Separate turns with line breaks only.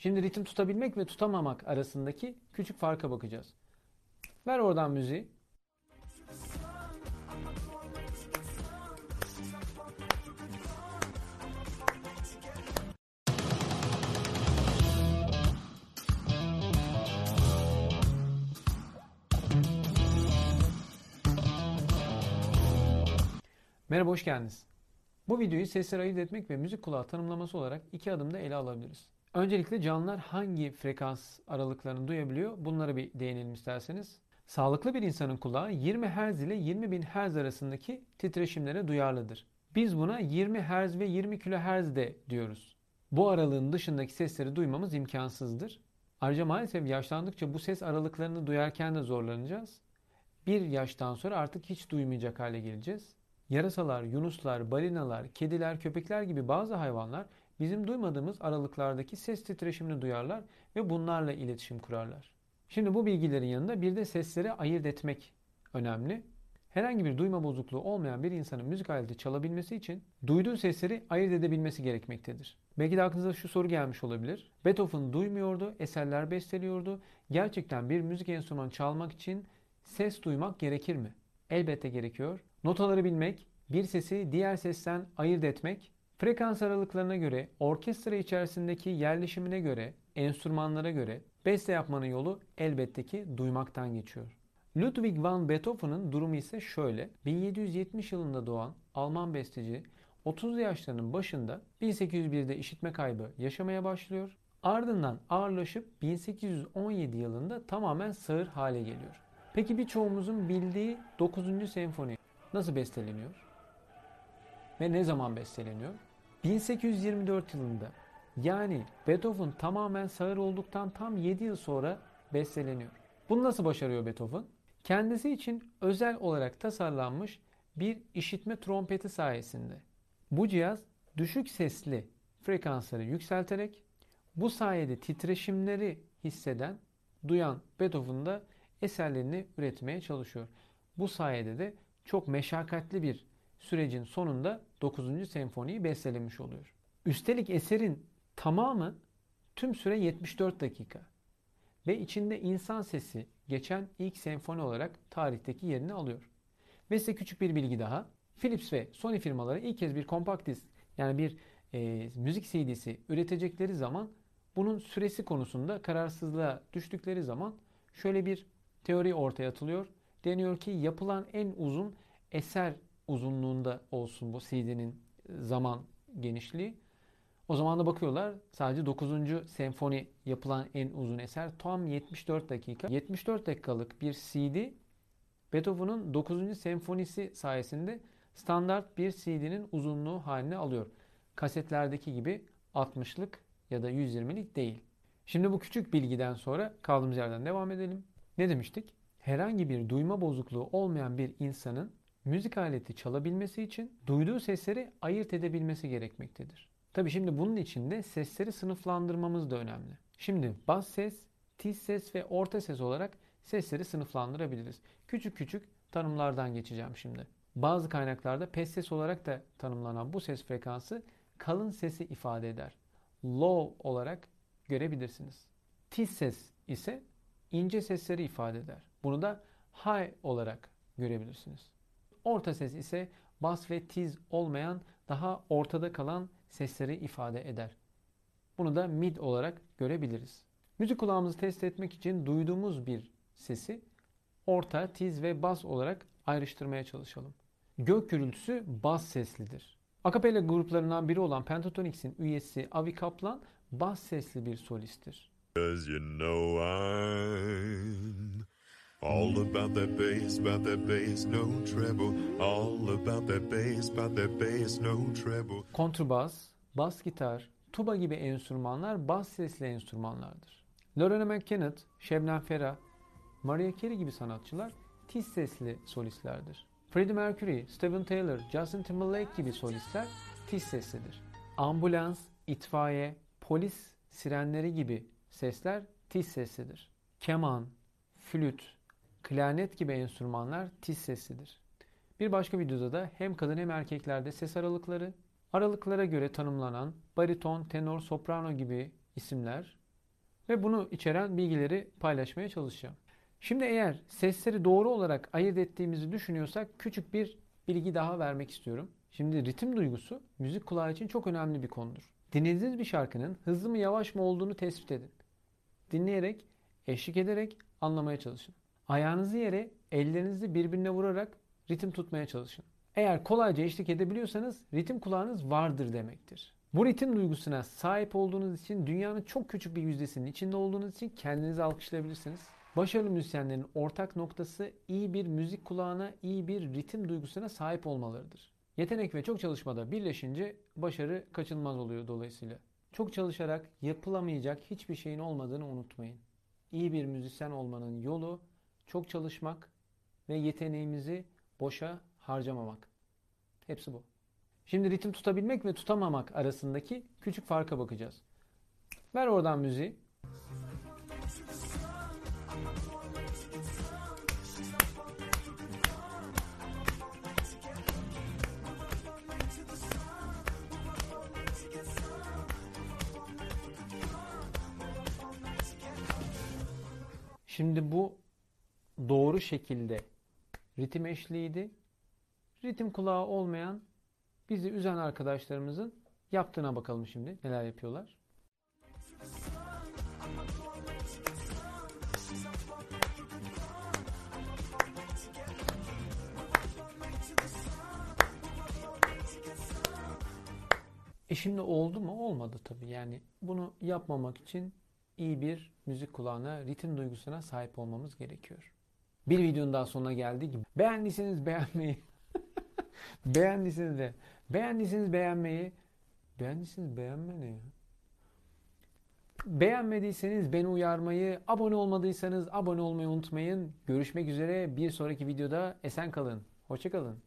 Şimdi ritim tutabilmek ve tutamamak arasındaki küçük farka bakacağız. Ver oradan müziği. Merhaba, hoş geldiniz. Bu videoyu sesleri ayırt etmek ve müzik kulağı tanımlaması olarak iki adımda ele alabiliriz. Öncelikle canlılar hangi frekans aralıklarını duyabiliyor? Bunlara bir değinelim isterseniz. Sağlıklı bir insanın kulağı 20 Hz ile 20 bin Hz arasındaki titreşimlere duyarlıdır. Biz buna 20 Hz ve 20 kHz de diyoruz. Bu aralığın dışındaki sesleri duymamız imkansızdır. Ayrıca maalesef yaşlandıkça bu ses aralıklarını duyarken de zorlanacağız. Bir yaştan sonra artık hiç duymayacak hale geleceğiz. Yarasalar, yunuslar, balinalar, kediler, köpekler gibi bazı hayvanlar bizim duymadığımız aralıklardaki ses titreşimini duyarlar ve bunlarla iletişim kurarlar. Şimdi bu bilgilerin yanında bir de sesleri ayırt etmek önemli. Herhangi bir duyma bozukluğu olmayan bir insanın müzik aleti çalabilmesi için duyduğu sesleri ayırt edebilmesi gerekmektedir. Belki de aklınıza şu soru gelmiş olabilir. Beethoven duymuyordu, eserler besteliyordu. Gerçekten bir müzik enstrümanı çalmak için ses duymak gerekir mi? Elbette gerekiyor. Notaları bilmek, bir sesi diğer sesten ayırt etmek, frekans aralıklarına göre, orkestra içerisindeki yerleşimine göre, enstrümanlara göre beste yapmanın yolu elbette ki duymaktan geçiyor. Ludwig van Beethoven'ın durumu ise şöyle. 1770 yılında doğan Alman besteci 30 yaşlarının başında 1801'de işitme kaybı yaşamaya başlıyor. Ardından ağırlaşıp 1817 yılında tamamen sağır hale geliyor. Peki birçoğumuzun bildiği 9. senfoni nasıl besteleniyor? Ve ne zaman besteleniyor? 1824 yılında yani Beethoven tamamen sağır olduktan tam 7 yıl sonra besteleniyor. Bunu nasıl başarıyor Beethoven? Kendisi için özel olarak tasarlanmış bir işitme trompeti sayesinde. Bu cihaz düşük sesli frekansları yükselterek bu sayede titreşimleri hisseden, duyan Beethoven'da eserlerini üretmeye çalışıyor. Bu sayede de çok meşakkatli bir sürecin sonunda 9. senfoniyi bestelemiş oluyor. Üstelik eserin tamamı tüm süre 74 dakika ve içinde insan sesi geçen ilk senfoni olarak tarihteki yerini alıyor. Ve size küçük bir bilgi daha. Philips ve Sony firmaları ilk kez bir kompakt disk yani bir e, müzik CD'si üretecekleri zaman bunun süresi konusunda kararsızlığa düştükleri zaman şöyle bir teori ortaya atılıyor. Deniyor ki yapılan en uzun eser uzunluğunda olsun bu CD'nin zaman genişliği. O zaman da bakıyorlar sadece 9. senfoni yapılan en uzun eser tam 74 dakika. 74 dakikalık bir CD Beethoven'ın 9. senfonisi sayesinde standart bir CD'nin uzunluğu haline alıyor. Kasetlerdeki gibi 60'lık ya da 120'lik değil. Şimdi bu küçük bilgiden sonra kaldığımız yerden devam edelim. Ne demiştik? Herhangi bir duyma bozukluğu olmayan bir insanın müzik aleti çalabilmesi için duyduğu sesleri ayırt edebilmesi gerekmektedir. Tabi şimdi bunun için de sesleri sınıflandırmamız da önemli. Şimdi bas ses, tiz ses ve orta ses olarak sesleri sınıflandırabiliriz. Küçük küçük tanımlardan geçeceğim şimdi. Bazı kaynaklarda pes ses olarak da tanımlanan bu ses frekansı kalın sesi ifade eder. Low olarak görebilirsiniz. Tiz ses ise ince sesleri ifade eder. Bunu da high olarak görebilirsiniz. Orta ses ise bas ve tiz olmayan daha ortada kalan sesleri ifade eder. Bunu da mid olarak görebiliriz. Müzik kulağımızı test etmek için duyduğumuz bir sesi orta, tiz ve bas olarak ayrıştırmaya çalışalım. Gök gürültüsü bas seslidir. Akapella gruplarından biri olan Pentatonix'in üyesi Avi Kaplan bas sesli bir solisttir. You know All about that bass, about that bass, no treble. All about that bass, about that bass, no treble. Kontrbas, bas gitar, tuba gibi enstrümanlar bas sesli enstrümanlardır. Lorena McKennitt, Şebnem Ferah, Mariah Carey gibi sanatçılar tiz sesli solistlerdir. Freddie Mercury, Steven Taylor, Justin Timberlake gibi solistler tiz seslidir. Ambulans, itfaiye, polis sirenleri gibi sesler tiz seslidir. Keman, flüt, klarnet gibi enstrümanlar tiz seslidir. Bir başka videoda da hem kadın hem erkeklerde ses aralıkları, aralıklara göre tanımlanan bariton, tenor, soprano gibi isimler ve bunu içeren bilgileri paylaşmaya çalışacağım. Şimdi eğer sesleri doğru olarak ayırt ettiğimizi düşünüyorsak küçük bir bilgi daha vermek istiyorum. Şimdi ritim duygusu müzik kulağı için çok önemli bir konudur. Dinlediğiniz bir şarkının hızlı mı yavaş mı olduğunu tespit edin. Dinleyerek, eşlik ederek anlamaya çalışın. Ayağınızı yere, ellerinizi birbirine vurarak ritim tutmaya çalışın. Eğer kolayca eşlik edebiliyorsanız ritim kulağınız vardır demektir. Bu ritim duygusuna sahip olduğunuz için dünyanın çok küçük bir yüzdesinin içinde olduğunuz için kendinizi alkışlayabilirsiniz. Başarılı müzisyenlerin ortak noktası iyi bir müzik kulağına, iyi bir ritim duygusuna sahip olmalarıdır. Yetenek ve çok çalışmada birleşince başarı kaçınılmaz oluyor dolayısıyla. Çok çalışarak yapılamayacak hiçbir şeyin olmadığını unutmayın. İyi bir müzisyen olmanın yolu çok çalışmak ve yeteneğimizi boşa harcamamak. Hepsi bu. Şimdi ritim tutabilmek ve tutamamak arasındaki küçük farka bakacağız. Ver oradan müziği. Şimdi bu doğru şekilde ritim eşliğiydi. Ritim kulağı olmayan bizi üzen arkadaşlarımızın yaptığına bakalım şimdi. Neler yapıyorlar? E şimdi oldu mu? Olmadı tabii. Yani bunu yapmamak için iyi bir müzik kulağına, ritim duygusuna sahip olmamız gerekiyor. Bir videonun daha sonuna geldik. Beğendiyseniz beğenmeyi, beğendiyseniz de, beğendiyseniz beğenmeyi, beğendiyseniz beğenme ne ya? Beğenmediyseniz beni uyarmayı, abone olmadıysanız abone olmayı unutmayın. Görüşmek üzere bir sonraki videoda esen kalın. Hoşçakalın.